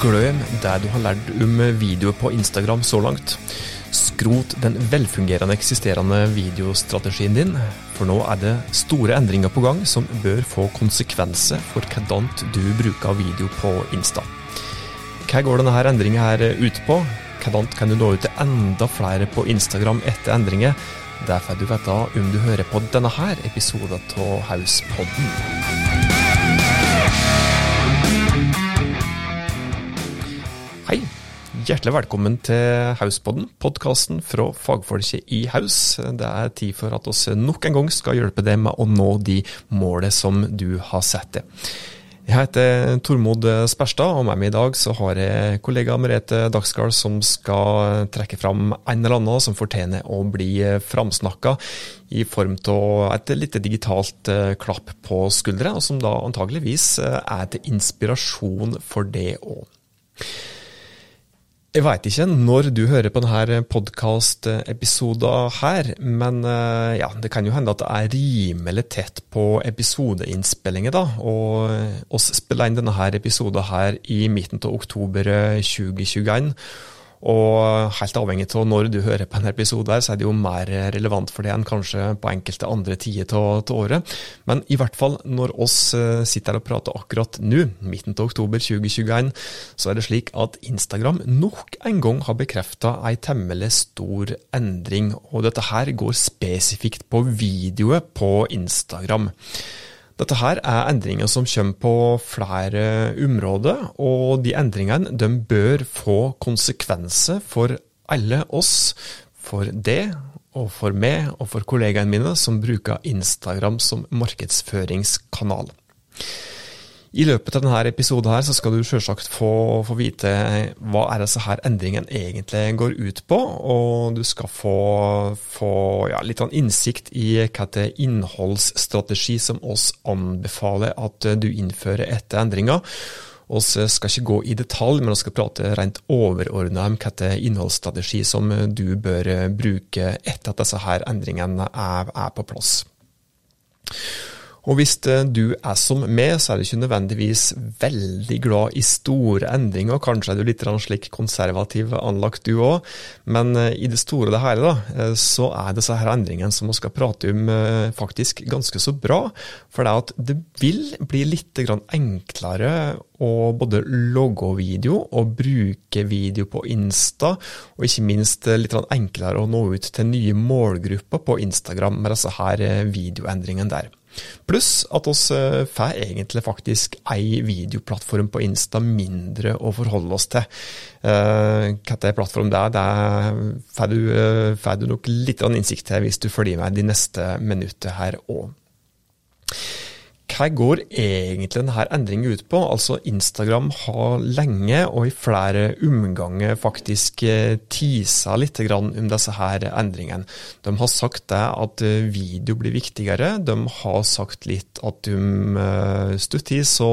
Glem det du har lært om video på Instagram så langt. Skrot den velfungerende eksisterende videostrategien din, for nå er det store endringer på gang som bør få konsekvenser for hvordan du bruker video på Insta. Hva går denne endringen her ut på? Hvordan kan du nå ut til enda flere på Instagram etter endringer? Det får du vite om du hører på denne her episoden av Hauspodden. Hei. Hjertelig velkommen til Hauspodden, podkasten fra fagfolket i Haus. Det er tid for at oss nok en gang skal hjelpe deg med å nå de målene som du har satt deg. Jeg heter Tormod Sperstad, og med meg i dag så har jeg kollega Merete Dagsgaard som skal trekke fram en eller annen som fortjener å bli framsnakka i form av et lite digitalt klapp på skuldra, og som da antageligvis er til inspirasjon for det òg. Jeg veit ikke når du hører på denne podkast-episoden her, men eh, ja, det kan jo hende at det er rimelig tett på episodeinnspillinger, da. Og oss spiller inn denne episoden her i midten av oktober 2021. Og helt avhengig av når du hører på en episode, her, så er det jo mer relevant for det enn kanskje på enkelte andre tider av året. Men i hvert fall når oss eh, sitter her og prater akkurat nå, midten av oktober 2021, så er det slik at Instagram nok en gang har bekrefta ei temmelig stor endring. Og dette her går spesifikt på videoer på Instagram. Dette her er endringer som kommer på flere områder, og de endringene de bør få konsekvenser for alle oss, for det og for meg og for kollegaene mine som bruker Instagram som markedsføringskanal. I løpet av denne episoden her så skal du selvsagt få, få vite hva er disse her endringene egentlig går ut på, og du skal få, få ja, litt av innsikt i hva det innholdsstrategi som oss anbefaler at du innfører etter endringa. Vi skal ikke gå i detalj, men vi skal prate rent overordna om hvilken innholdsstrategi som du bør bruke etter at disse her endringene er, er på plass. Og hvis eh, du er som meg, så er du ikke nødvendigvis veldig glad i store endringer. Kanskje er du litt slik konservativ anlagt du òg, men eh, i det store og hele, da, eh, så er disse her endringene som vi skal prate om, faktisk ganske så bra. For det, at det vil bli litt enklere å både logge video og bruke video på Insta, og ikke minst litt enklere å nå ut til nye målgrupper på Instagram med disse her videoendringene der. Pluss at oss eh, får egentlig faktisk ei videoplattform på Insta mindre å forholde oss til. Uh, hva er plattform det er, det får du, uh, får du nok litt innsikt til hvis du følger med de neste minuttene her òg hva går egentlig denne endringen ut på? Altså Instagram har lenge og i flere omganger faktisk eh, tisa litt om disse her endringene. De har sagt det at eh, video blir viktigere. De har sagt litt at om eh, stuttid så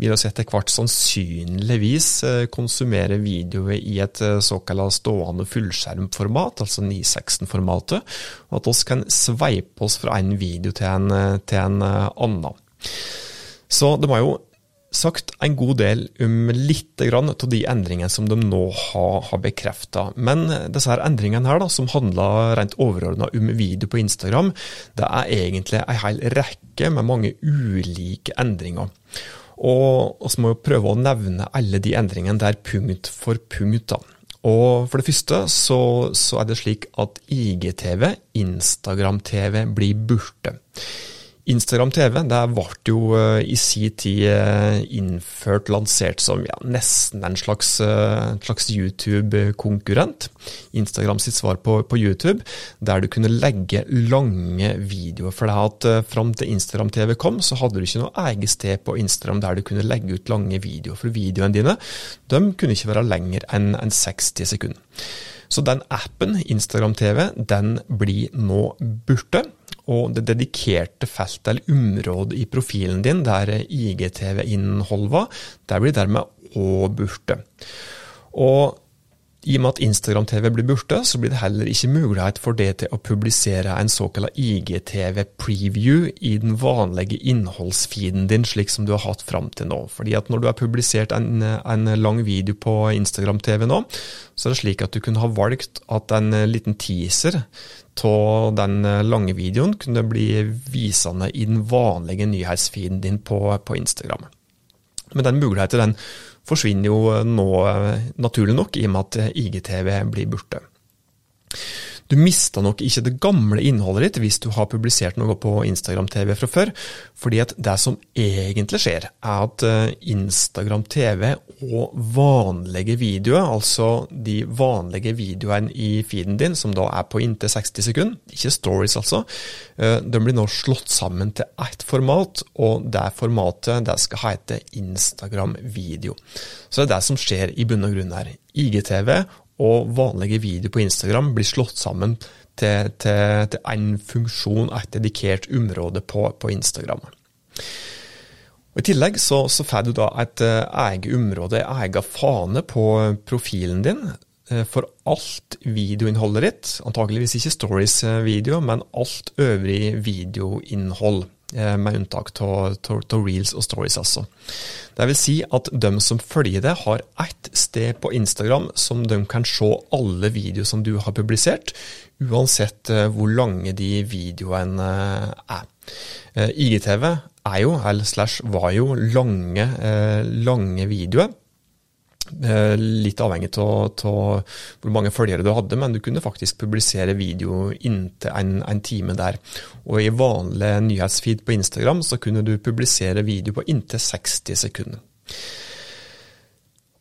vil vi etter hvert sannsynligvis konsumere videoer i et såkalt stående fullskjermformat, altså 916-formatet, og at vi kan sveipe oss fra en video til en, til en annen. Så de har jo sagt en god del om litt av de endringene som de nå har, har bekrefta. Men disse her endringene her da, som handler rent overordna om video på Instagram, det er egentlig en hel rekke med mange ulike endringer. Og vi må jo prøve å nevne alle de endringene der punkt for punkt. da. Og For det første så, så er det slik at IGTV, Instagram-TV, blir borte. Instagram TV det ble jo eh, i sin tid eh, innført, lansert som ja, nesten en slags, eh, slags YouTube-konkurrent. Instagram sitt svar på, på, YouTube, der du kunne legge lange videoer. For det at fram til Instagram TV kom, så hadde du ikke noe eget sted på Instagram der du kunne legge ut lange videoer. For videoene dine de kunne ikke være lenger enn en 60 sekunder. Så den appen, Instagram TV, den blir nå borte og det dedikerte feltet eller området i profilen din der IGTV-innhold var, der blir dermed òg borte. Og I og med at Instagram-TV blir borte, så blir det heller ikke mulighet for det til å publisere en såkalt IGTV-preview i den vanlige innholdsfeeden din, slik som du har hatt fram til nå. Fordi at når du har publisert en, en lang video på Instagram-TV nå, så er det slik at du kunne ha valgt at en liten teaser av den lange videoen kunne bli visende i den vanlige nyhetsfeeden din på, på Instagram. Men den muligheten den forsvinner jo nå, naturlig nok, i og med at IGTV blir borte. Du mister nok ikke det gamle innholdet ditt hvis du har publisert noe på Instagram TV fra før, fordi at det som egentlig skjer, er at eh, Instagram TV og vanlige videoer, altså de vanlige videoene i feeden din, som da er på inntil 60 sekunder, ikke stories altså, eh, de blir nå slått sammen til ett format, og det formatet det skal hete Instagram video. Så det er det som skjer i bunn og grunn her. IGTV og vanlige videoer på Instagram blir slått sammen til, til, til en funksjon, et dedikert område på, på Instagram. Og I tillegg så, så får du da et uh, eget område, en egen fane på profilen din uh, for alt videoinnholdet ditt. Antakeligvis ikke stories-video, men alt øvrig videoinnhold. Eh, med unntak av reels og stories, altså. Det vil si at de som følger det, har ett sted på Instagram som de kan se alle videoer som du har publisert, uansett eh, hvor lange de videoene eh, er. IGTV er jo, eller slash var jo, lange, lange videoer. Eh, litt avhengig av hvor mange følgere du hadde, men du kunne faktisk publisere video inntil en, en time der. Og i vanlig nyhetsfeed på Instagram så kunne du publisere video på inntil 60 sekunder.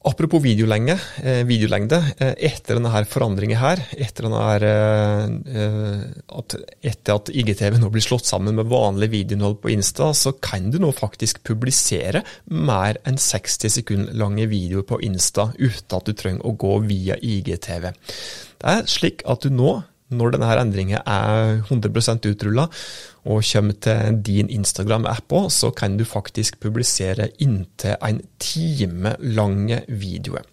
Apropos videolenge, eh, videolengde. Eh, etter denne her forandringen her, etter, denne her, eh, at, etter at IGTV nå blir slått sammen med vanlig videoinnhold på Insta, så kan du nå faktisk publisere mer enn 60 sekunder lange videoer på Insta uten at du trenger å gå via IGTV. Det er slik at du nå når denne endringen er 100% utrulla og kommer til din Instagram-app òg, så kan du faktisk publisere inntil en time lange videoer.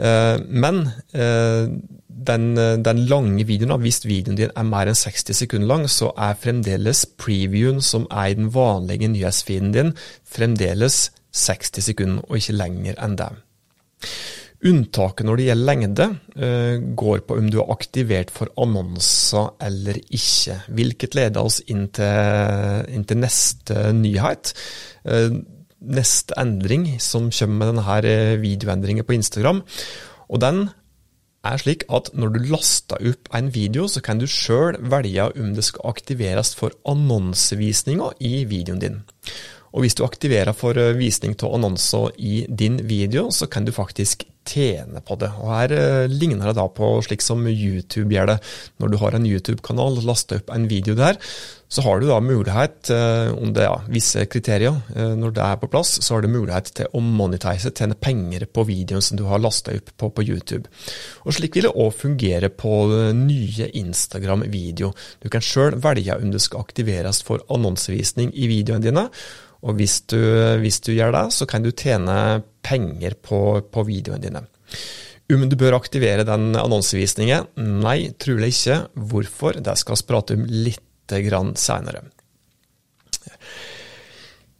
Eh, men eh, den, den, lange videoen, hvis videoen din er mer enn 60 sekunder lang, så er fremdeles previewen som er i den vanlige nyhetsfeeden din, fremdeles 60 sekunder, og ikke lenger enn det. Unntaket når det gjelder lengde, eh, går på om du er aktivert for annonser eller ikke, hvilket leder oss inn til, inn til neste nyhet. Eh, neste endring som kommer med denne eh, videoendringen på Instagram. Og den er slik at når du laster opp en video, så kan du sjøl velge om det skal aktiveres for annonsevisninger i videoen din. Og hvis du aktiverer for visning av annonser i din video, så kan du faktisk tjene på det. Og Her eh, ligner det da på slik som YouTube gjør det. Når du har en YouTube-kanal, laster opp en video der, så har du da mulighet, eh, om det er visse kriterier, eh, når det er på plass, så har du mulighet til å monetize, tjene penger på videoen som du har lasta opp på, på, YouTube. Og Slik vil det òg fungere på nye Instagram-video. Du kan sjøl velge om det skal aktiveres for annonsevisning i videoene dine. Og hvis du, hvis du, gjør det, så kan du tjene penger på, på videoene dine. Om du bør aktivere den annonsevisningen? Nei, trolig ikke. Hvorfor? Det skal vi prate om litt senere.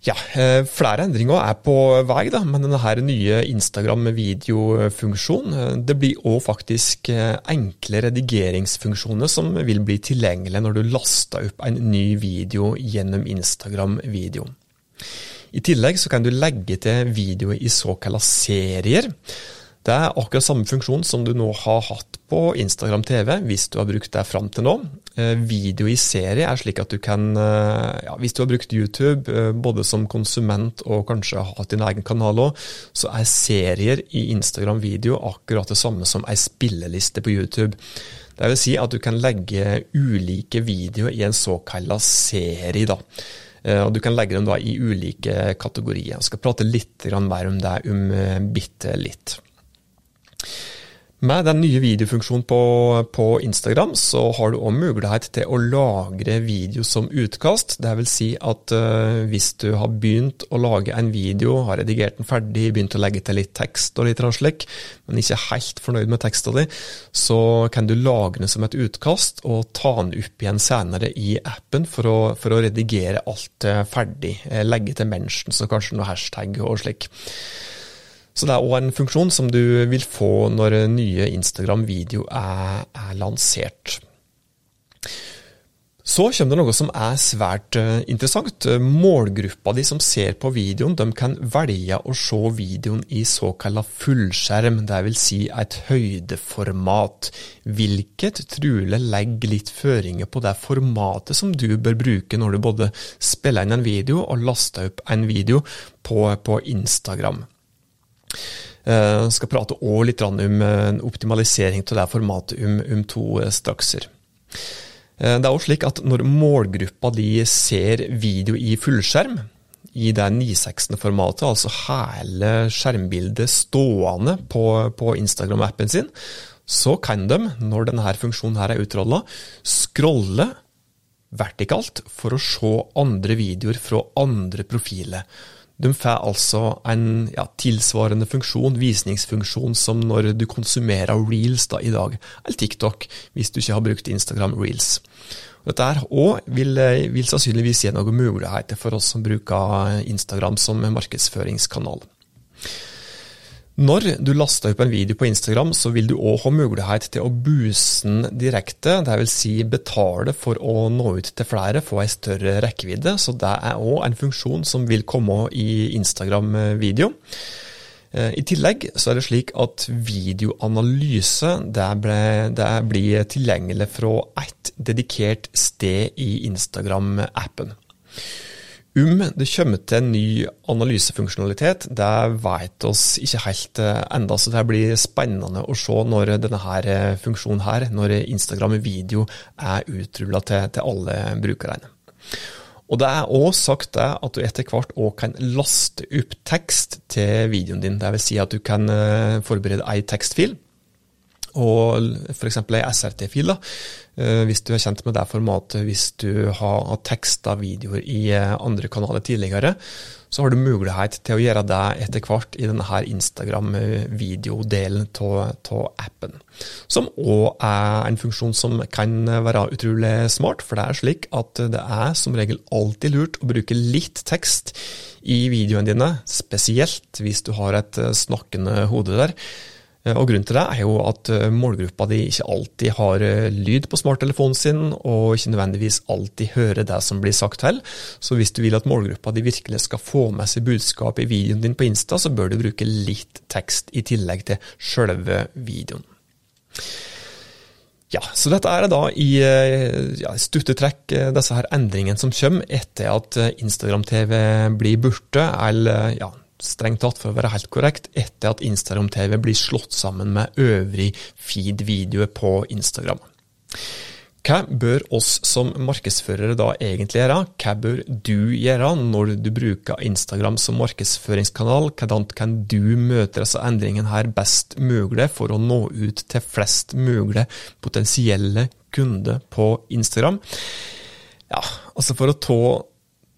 Ja, eh, flere endringer er på vei da, med denne nye Instagram-videofunksjonen. Det blir òg faktisk eh, enkle redigeringsfunksjoner som vil bli tilgjengelige når du laster opp en ny video gjennom Instagram-video. I tillegg så kan du legge til videoer i såkalte serier. Det er akkurat samme funksjon som du nå har hatt på Instagram TV, hvis du har brukt det fram til nå. Eh, video i serie er slik at du kan, eh, ja, hvis du har brukt YouTube eh, både som konsument og kanskje har hatt din egen kanal òg, så er serier i Instagram video akkurat det samme som ei spilleliste på YouTube. Det vil si at du kan legge ulike videoer i en såkalt serie. da. Eh, og Du kan legge dem da i ulike kategorier. Jeg skal prate litt mer om det om bitte litt. Med den nye videofunksjonen på, på Instagram så har du òg mulighet til å lagre video som utkast. Det vil si at uh, hvis du har begynt å lage en video, har redigert den ferdig, begynt å legge til litt tekst og litt slik, men ikke helt fornøyd med teksten din, så kan du lagre den som et utkast og ta den opp igjen senere i appen for å, for å redigere alt ferdig. Eh, legge til mentions og kanskje noe hashtag og slik. Så det er òg en funksjon som du vil få når nye Instagram-video er, er, lansert. Så kommer det noe som er svært uh, interessant. Målgruppa de som ser på videoen, de kan velge å se videoen i såkalla fullskjerm, dvs. Si et høydeformat, hvilket trolig legger litt føringer på det formatet som du bør bruke når du både spiller inn en video og laster opp en video på, på Instagram. Jeg eh, skal prate òg litt om eh, optimalisering av det formatet om, om to eh, strakser. Det er også slik at når målgruppa de ser video i fullskjerm, i det 916-formatet, altså hele skjermbildet stående på, på Instagram-appen sin, så kan de, når denne funksjonen her er utrolla, scrolle vertikalt for å se andre videoer fra andre profiler. De får altså en ja, tilsvarende funksjon, visningsfunksjon, som når du konsumerer reels da, i dag, eller TikTok, hvis du ikke har brukt Instagram reels. Dette her òg vil, vil, sannsynligvis gi noen muligheter for oss som bruker Instagram som markedsføringskanal. Når du laster opp en video på Instagram, så vil du òg ha mulighet til å booste den direkte, dvs. Si betale for å nå ut til flere, få en større rekkevidde. Så det er òg en funksjon som vil komme i Instagram-video. Eh, I tillegg så er det slik at videoanalyse det, ble, det blir tilgjengelig fra ett dedikert sted i Instagram-appen. Om det kommer til en ny analysefunksjonalitet, det vet oss ikke helt eh, enda, så det blir spennende å se når denne her eh, funksjonen her, når Instagram video er utrulla til, til, alle brukerne. Og Det er òg sagt det at du etter hvert òg kan laste opp tekst til videoen din. Vil si at du kan eh, forberede ei tekstfil og f.eks. ei SRT-fil, da, hvis du er kjent med det formatet, hvis du har teksta videoer i eh, andre kanaler tidligere, så har du mulighet til å gjøre det etter hvert i denne Instagram-videodelen av appen. Som òg er en funksjon som kan være utrolig smart, for det er slik at det er som regel alltid lurt å bruke litt tekst i videoene dine, spesielt hvis du har et eh, snakkende hode der. Eh, og Grunnen til det er jo at eh, målgruppa di ikke alltid har eh, lyd på smarttelefonen sin, og ikke nødvendigvis alltid hører det som blir sagt til. Så hvis du vil at målgruppa di virkelig skal få med seg budskapet i videoen din på Insta, så bør du bruke litt tekst i tillegg til sjølve videoen. Ja, så dette er da i ja, stutte trekk disse her endringene som kommer etter at Instagram-TV blir borte, eller ja, strengt tatt, for å være helt korrekt, etter at Instagram-TV blir slått sammen med øvrig feed-video på Instagram. Hva bør oss som markedsførere da egentlig gjøre? Hva bør du gjøre når du bruker Instagram som markedsføringskanal? Hvordan kan du møte disse endringene her best mulig for å nå ut til flest mulig potensielle kunder på Instagram? Ja, altså for å ta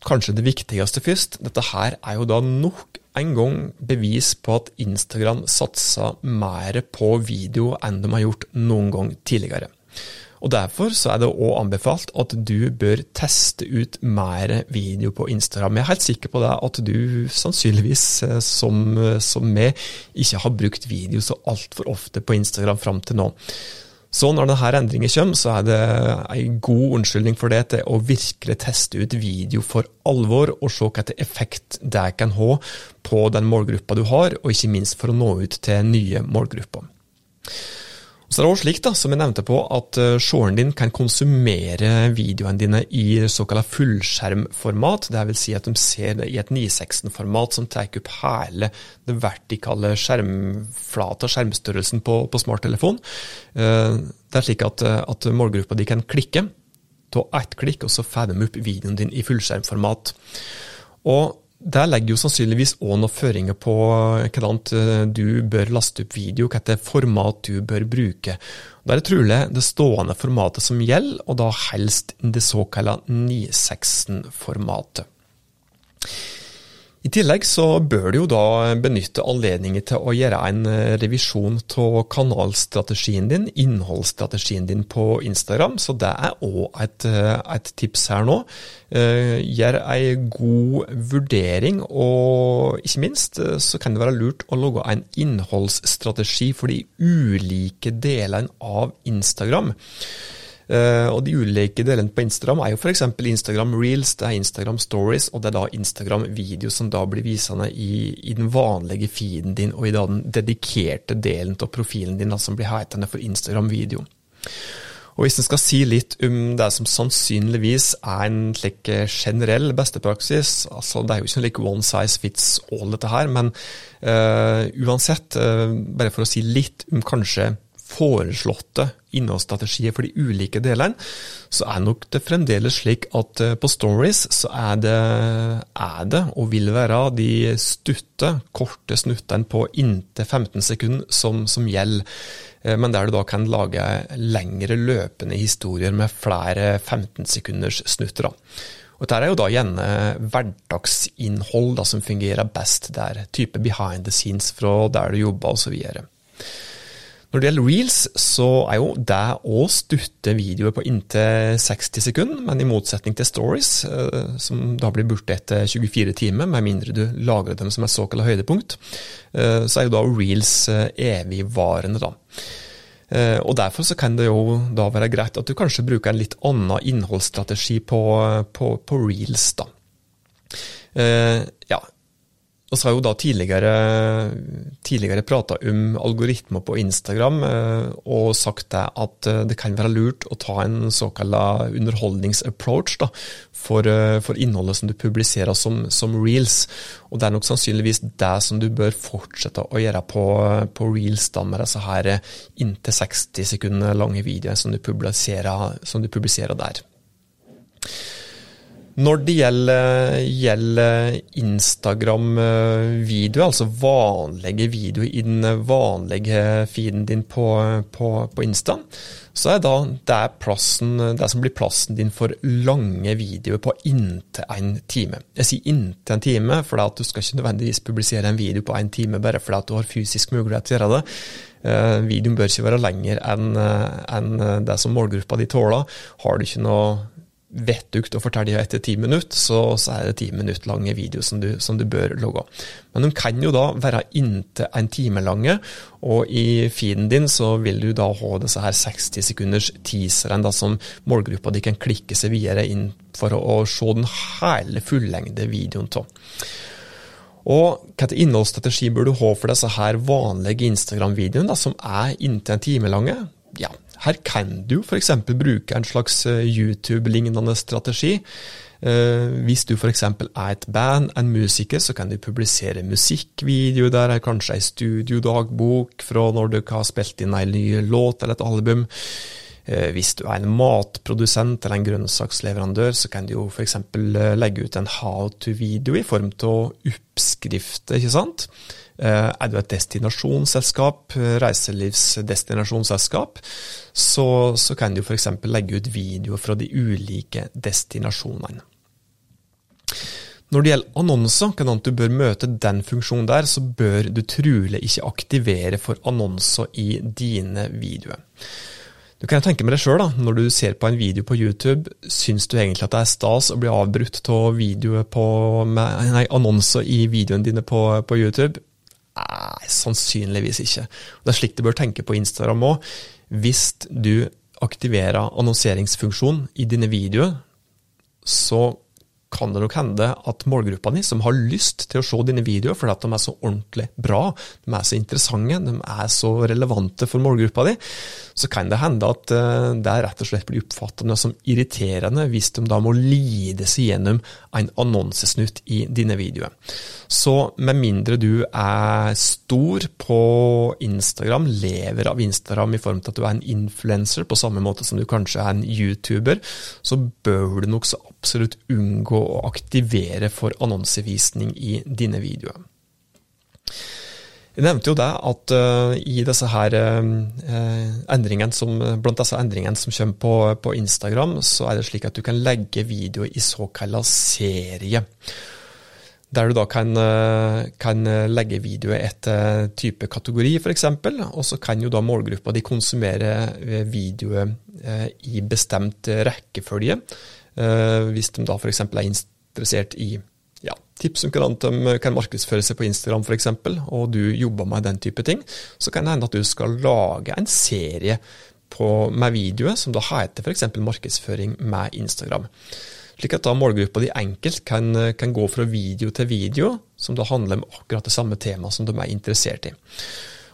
kanskje det viktigste først. Dette her er jo da nok en gang bevis på at Instagram satser mer på video enn de har gjort noen gang tidligere. Og Derfor så er det òg anbefalt at du bør teste ut mer video på Instagram. Jeg er helt sikker på det at du sannsynligvis, eh, som, som meg, ikke har brukt video så altfor ofte på Instagram fram til nå. Så når denne endringen kommer, så er det en god unnskyldning for det til å virkelig teste ut video for alvor, og se hvilken effekt det kan ha på den målgruppa du har, og ikke minst for å nå ut til nye målgrupper. Så det er også slik, da, som jeg nevnte på, at eh, seeren din kan konsumere videoene dine i såkalt fullskjermformat. Dvs. si at de ser det i et 916-format som tar opp hele det vertikale skjermflata, skjermstørrelsen på, på smarttelefon. Eh, det er slik at, eh, at målgruppa di kan klikke, ta ett klikk, og så får de opp videoen din i fullskjermformat. Og det legger jo sannsynligvis òg noen føringer på hvordan eh, du bør laste opp video, hvilket format du bør bruke. Da er det trolig det stående formatet som gjelder, og da helst det såkalte 916-formatet. I tillegg så bør du jo da benytte anledningen til å gjøre en eh, revisjon av kanalstrategien din, innholdsstrategien din på Instagram, så det er òg et, eh, et, tips her nå. Eh, gjør en god vurdering, og ikke minst så kan det være lurt å lage en innholdsstrategi for de ulike delene av Instagram. Uh, og De ulike delene på Instagram er jo f.eks. Instagram Reels, det er Instagram Stories, og det er da Instagram Video som da blir visende i, i den vanlige feeden din, og i da den dedikerte delen av profilen din da, som blir hetende for Instagram Video. Og Hvis en skal si litt om det som sannsynligvis er en slik eh, generell bestepraksis altså Det er jo ikke like one size fits all, dette her, men uh, uansett, uh, bare for å si litt om kanskje foreslåtte innholdsstrategier for de ulike delene, så er nok det fremdeles slik at eh, på Stories så er det, er det og vil være de stutte, korte snuttene på inntil 15 sekunder som, som gjelder. Eh, men der du da kan lage lengre løpende historier med flere 15 sekunders snutter. Og Dette er jo da gjerne hverdagsinnhold da, som fungerer best der. Type behind the scenes fra der du jobber osv. Når det gjelder reels, så er jo det å stutte videoer på inntil 60 sekunder, men i motsetning til stories, eh, som da blir borte etter 24 timer, med mindre du lagrer dem som et såkalt høydepunkt, eh, så er jo da reels eh, evigvarende, da. Og Derfor så kan det jo da være greit at du kanskje bruker en litt annen innholdsstrategi på, på, på reels. da. ja, vi har jo da tidligere, tidligere prata om algoritmer på Instagram eh, og sagt det at eh, det kan være lurt å ta en såkalt underholdningsapproach da, for, eh, for, innholdet som du publiserer som, som, reels. Og Det er nok sannsynligvis det som du bør fortsette å gjøre på, på reels, da, med disse her inntil 60 sekunder lange videoer som som du publiserer der. Når det gjelder, gjelder Instagram-videoer, altså vanlige videoer i den vanlige feeden din på, på, på Insta, så er da det, plassen, det som blir plassen din for lange videoer på inntil en time. Jeg sier inntil en time, for du skal ikke nødvendigvis publisere en video på en time bare fordi du har fysisk mulighet til å gjøre det. Uh, videoen bør ikke være lenger enn en det som målgruppa di tåler. Har du ikke noe vettugt å fortelle etter ti minutter, så, så, er det ti minutter lange videoer som som du bør logge. Men de kan jo da være inntil en time lange, og i feeden din så vil du da ha disse her 60 sekunders teaserne som målgruppa di kan klikke seg videre inn for å, å se den hele fullengde videoen av. Og hvilken innholdsstrategi bør du ha for disse her vanlige Instagram-videoene, som er inntil en time lange? Ja, her kan du f.eks. bruke en slags eh, YouTube-lignende strategi. Eh, hvis du f.eks. er et band, en musiker, så kan du publisere musikkvideo der, kanskje ei studiodagbok fra når du har spilt inn en ny låt eller et album. Eh, hvis du er en matprodusent eller en grønnsaksleverandør, så kan du jo f.eks. legge ut en how to-video i form av oppskrifter, ikke sant. Eh, er du et destinasjonsselskap, reiselivsdestinasjonsselskap, så, så kan du f.eks. legge ut videoer fra de ulike destinasjonene. Når det gjelder annonser, kan du bør møte den funksjonen der, så bør du trolig ikke aktivere for annonser i dine videoer. Du kan tenke med deg sjøl, når du ser på en video på YouTube, syns du egentlig at det er stas å bli avbrutt av annonser i videoene dine på, på YouTube? Nei, sannsynligvis ikke. Det er slik du bør tenke på Instagram òg. Hvis du aktiverer annonseringsfunksjonen i dine videoer, så kan det nok hende at målgruppa di, som har lyst til å se dine videoer fordi at de er så ordentlig bra, de er så interessante, de er så relevante for målgruppa di, så kan det hende at eh, det rett og slett blir oppfattende som irriterende hvis de da må lide seg gjennom en annonsesnutt i dine videoer. Så med mindre du er stor på Instagram, lever av Instagram i form til at du er en influenser, på samme måte som du kanskje er en YouTuber, så bør du nok så absolutt unngå å aktivere for annonsevisning i dine videoer. Jeg nevnte jo det at uh, i disse her uh, endringene som, blant disse endringene som kommer på, på, Instagram, så er det slik at du kan legge videoer i såkalla serie. Der du da kan, uh, kan legge videoer etter type kategori, f.eks. Og så kan jo da målgruppa di konsumere videoer i bestemt rekkefølge. Hvis de da f.eks. er interessert i ja, tips om hvordan de kan markedsføre seg på Instagram f.eks., og du jobber med den type ting, så kan det hende at du skal lage en serie på, med videoer som da heter f.eks. markedsføring med Instagram. Slik at da målgruppa di enkelt kan, kan, gå fra video til video, som da handler om akkurat det samme temaet som de er interessert i.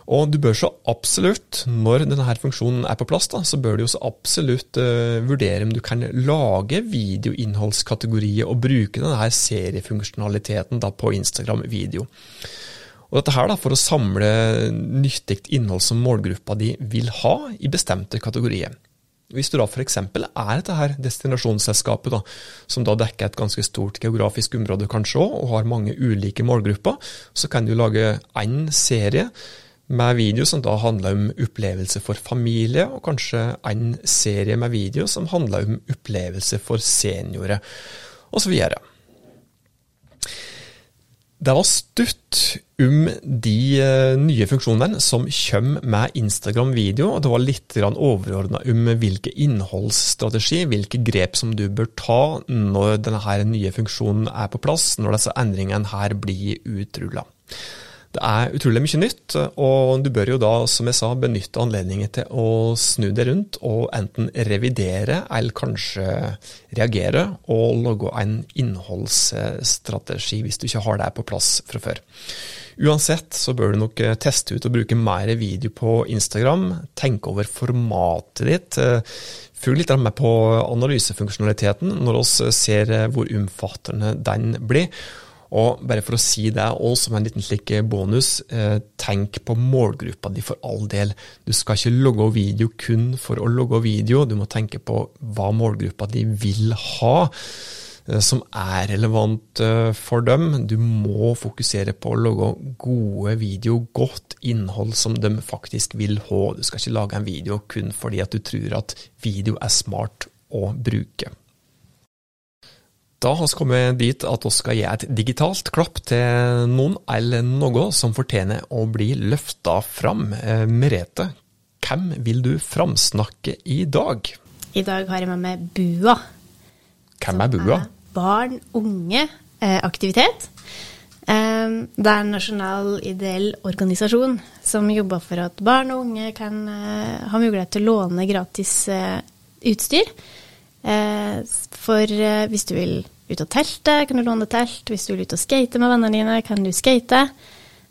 Og du bør så absolutt, når denne funksjonen er på plass, da, så bør du jo så absolutt uh, vurdere om du kan lage videoinnholdskategorier og bruke denne seriefunksjonaliteten da, på Instagram video. Og dette her da, for å samle nyttig innhold som målgruppa di vil ha i bestemte kategorier. Hvis du da f.eks. er dette her destinasjonsselskapet, da, som da dekker et ganske stort geografisk område kanskje òg, og har mange ulike målgrupper, så kan du lage én serie med video som da handler om opplevelse for familie, og kanskje en serie med video som handler om opplevelse for seniorer, osv. Det var stutt om de eh, nye funksjonene som kommer med Instagram video, og det var litt overordna om hvilke innholdsstrategi, hvilke grep som du bør ta når denne nye funksjonen er på plass, når disse endringene her blir utrulla. Det er utrolig mye nytt, og du bør jo da, som jeg sa, benytte anledningen til å snu det rundt og enten revidere eller kanskje reagere og lage en innholdsstrategi hvis du ikke har det på plass fra før. Uansett så bør du nok teste ut og bruke mer video på Instagram. Tenke over formatet ditt. Følg litt med på analysefunksjonaliteten når vi ser hvor omfattende den blir. Og bare for å si det, òg, som en liten slik bonus, eh, tenk på målgruppa di for all del. Du skal ikke logge video kun for å logge video, du må tenke på hva målgruppa di vil ha eh, som er relevant eh, for dem. Du må fokusere på å lage gode video, godt innhold som de faktisk vil ha. Du skal ikke lage en video kun fordi at du tror at video er smart å bruke. Da har vi kommet dit at vi skal gi et digitalt klapp til noen eller noe som fortjener å bli løfta fram. Eh, Merete, hvem vil du framsnakke i dag? I dag har jeg med meg BUA. Hvem er BUA? Er barn, unge, eh, aktivitet. Eh, det er en nasjonal ideell organisasjon som jobber for at barn og unge kan ha mulighet til å låne gratis utstyr for eh, hvis du vil ut og telte, kan du låne telt. Hvis du vil ut og skate med vennene dine, kan du skate.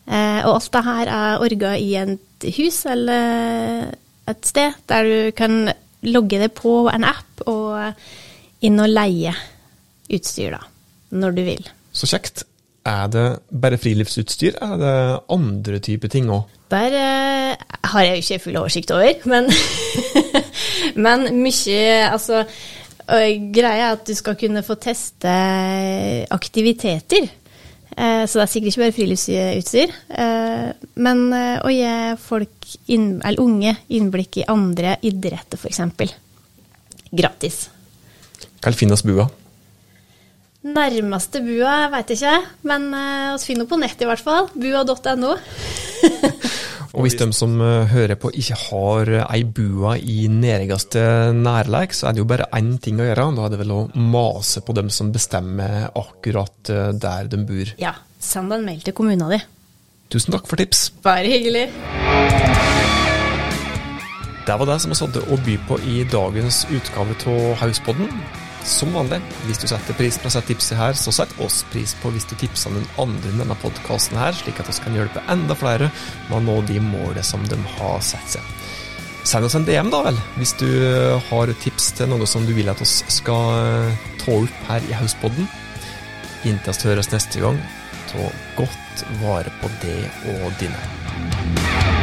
Eh, og alt det her er orga i et hus eller et sted der du kan logge det på en app og inn og leie utstyr, da, når du vil. Så kjekt. Er det bare friluftsutstyr, er det andre typer ting òg? Der eh, har jeg jo ikke full oversikt over, men, men mye Altså, greia er at du skal kunne få teste aktiviteter. Eh, så det er sikkert ikke bare friluftsutstyr. Eh, men eh, å gi folk, inn, eller unge, innblikk i andre idretter, f.eks. Gratis. Hva finnes bua? Nærmeste bua veit jeg ikke, men vi finner henne på nett i hvert fall. Bua.no. Og hvis de som eh, hører på ikke har ei bua i nærmeste nærleik, så er det jo bare én ting å gjøre. Da er det vel å mase på dem som bestemmer akkurat eh, der de bor. Ja, send en mail til kommuna di. Tusen takk for tips. Bare hyggelig. Det var det som vi hadde å by på i dagens utgave av Hauspodden som vanlig, hvis du setter pris på sette tipset her, så sett oss pris på hvis du tipser den andre denne podkasten her, slik at vi kan hjelpe enda flere med å nå de målene som de har satt seg. Send oss en DM, da vel, hvis du har tips til noe som du vil at oss skal ta opp her i Hauspodden. Inntil vi høres neste gang, ta godt vare på det og dine.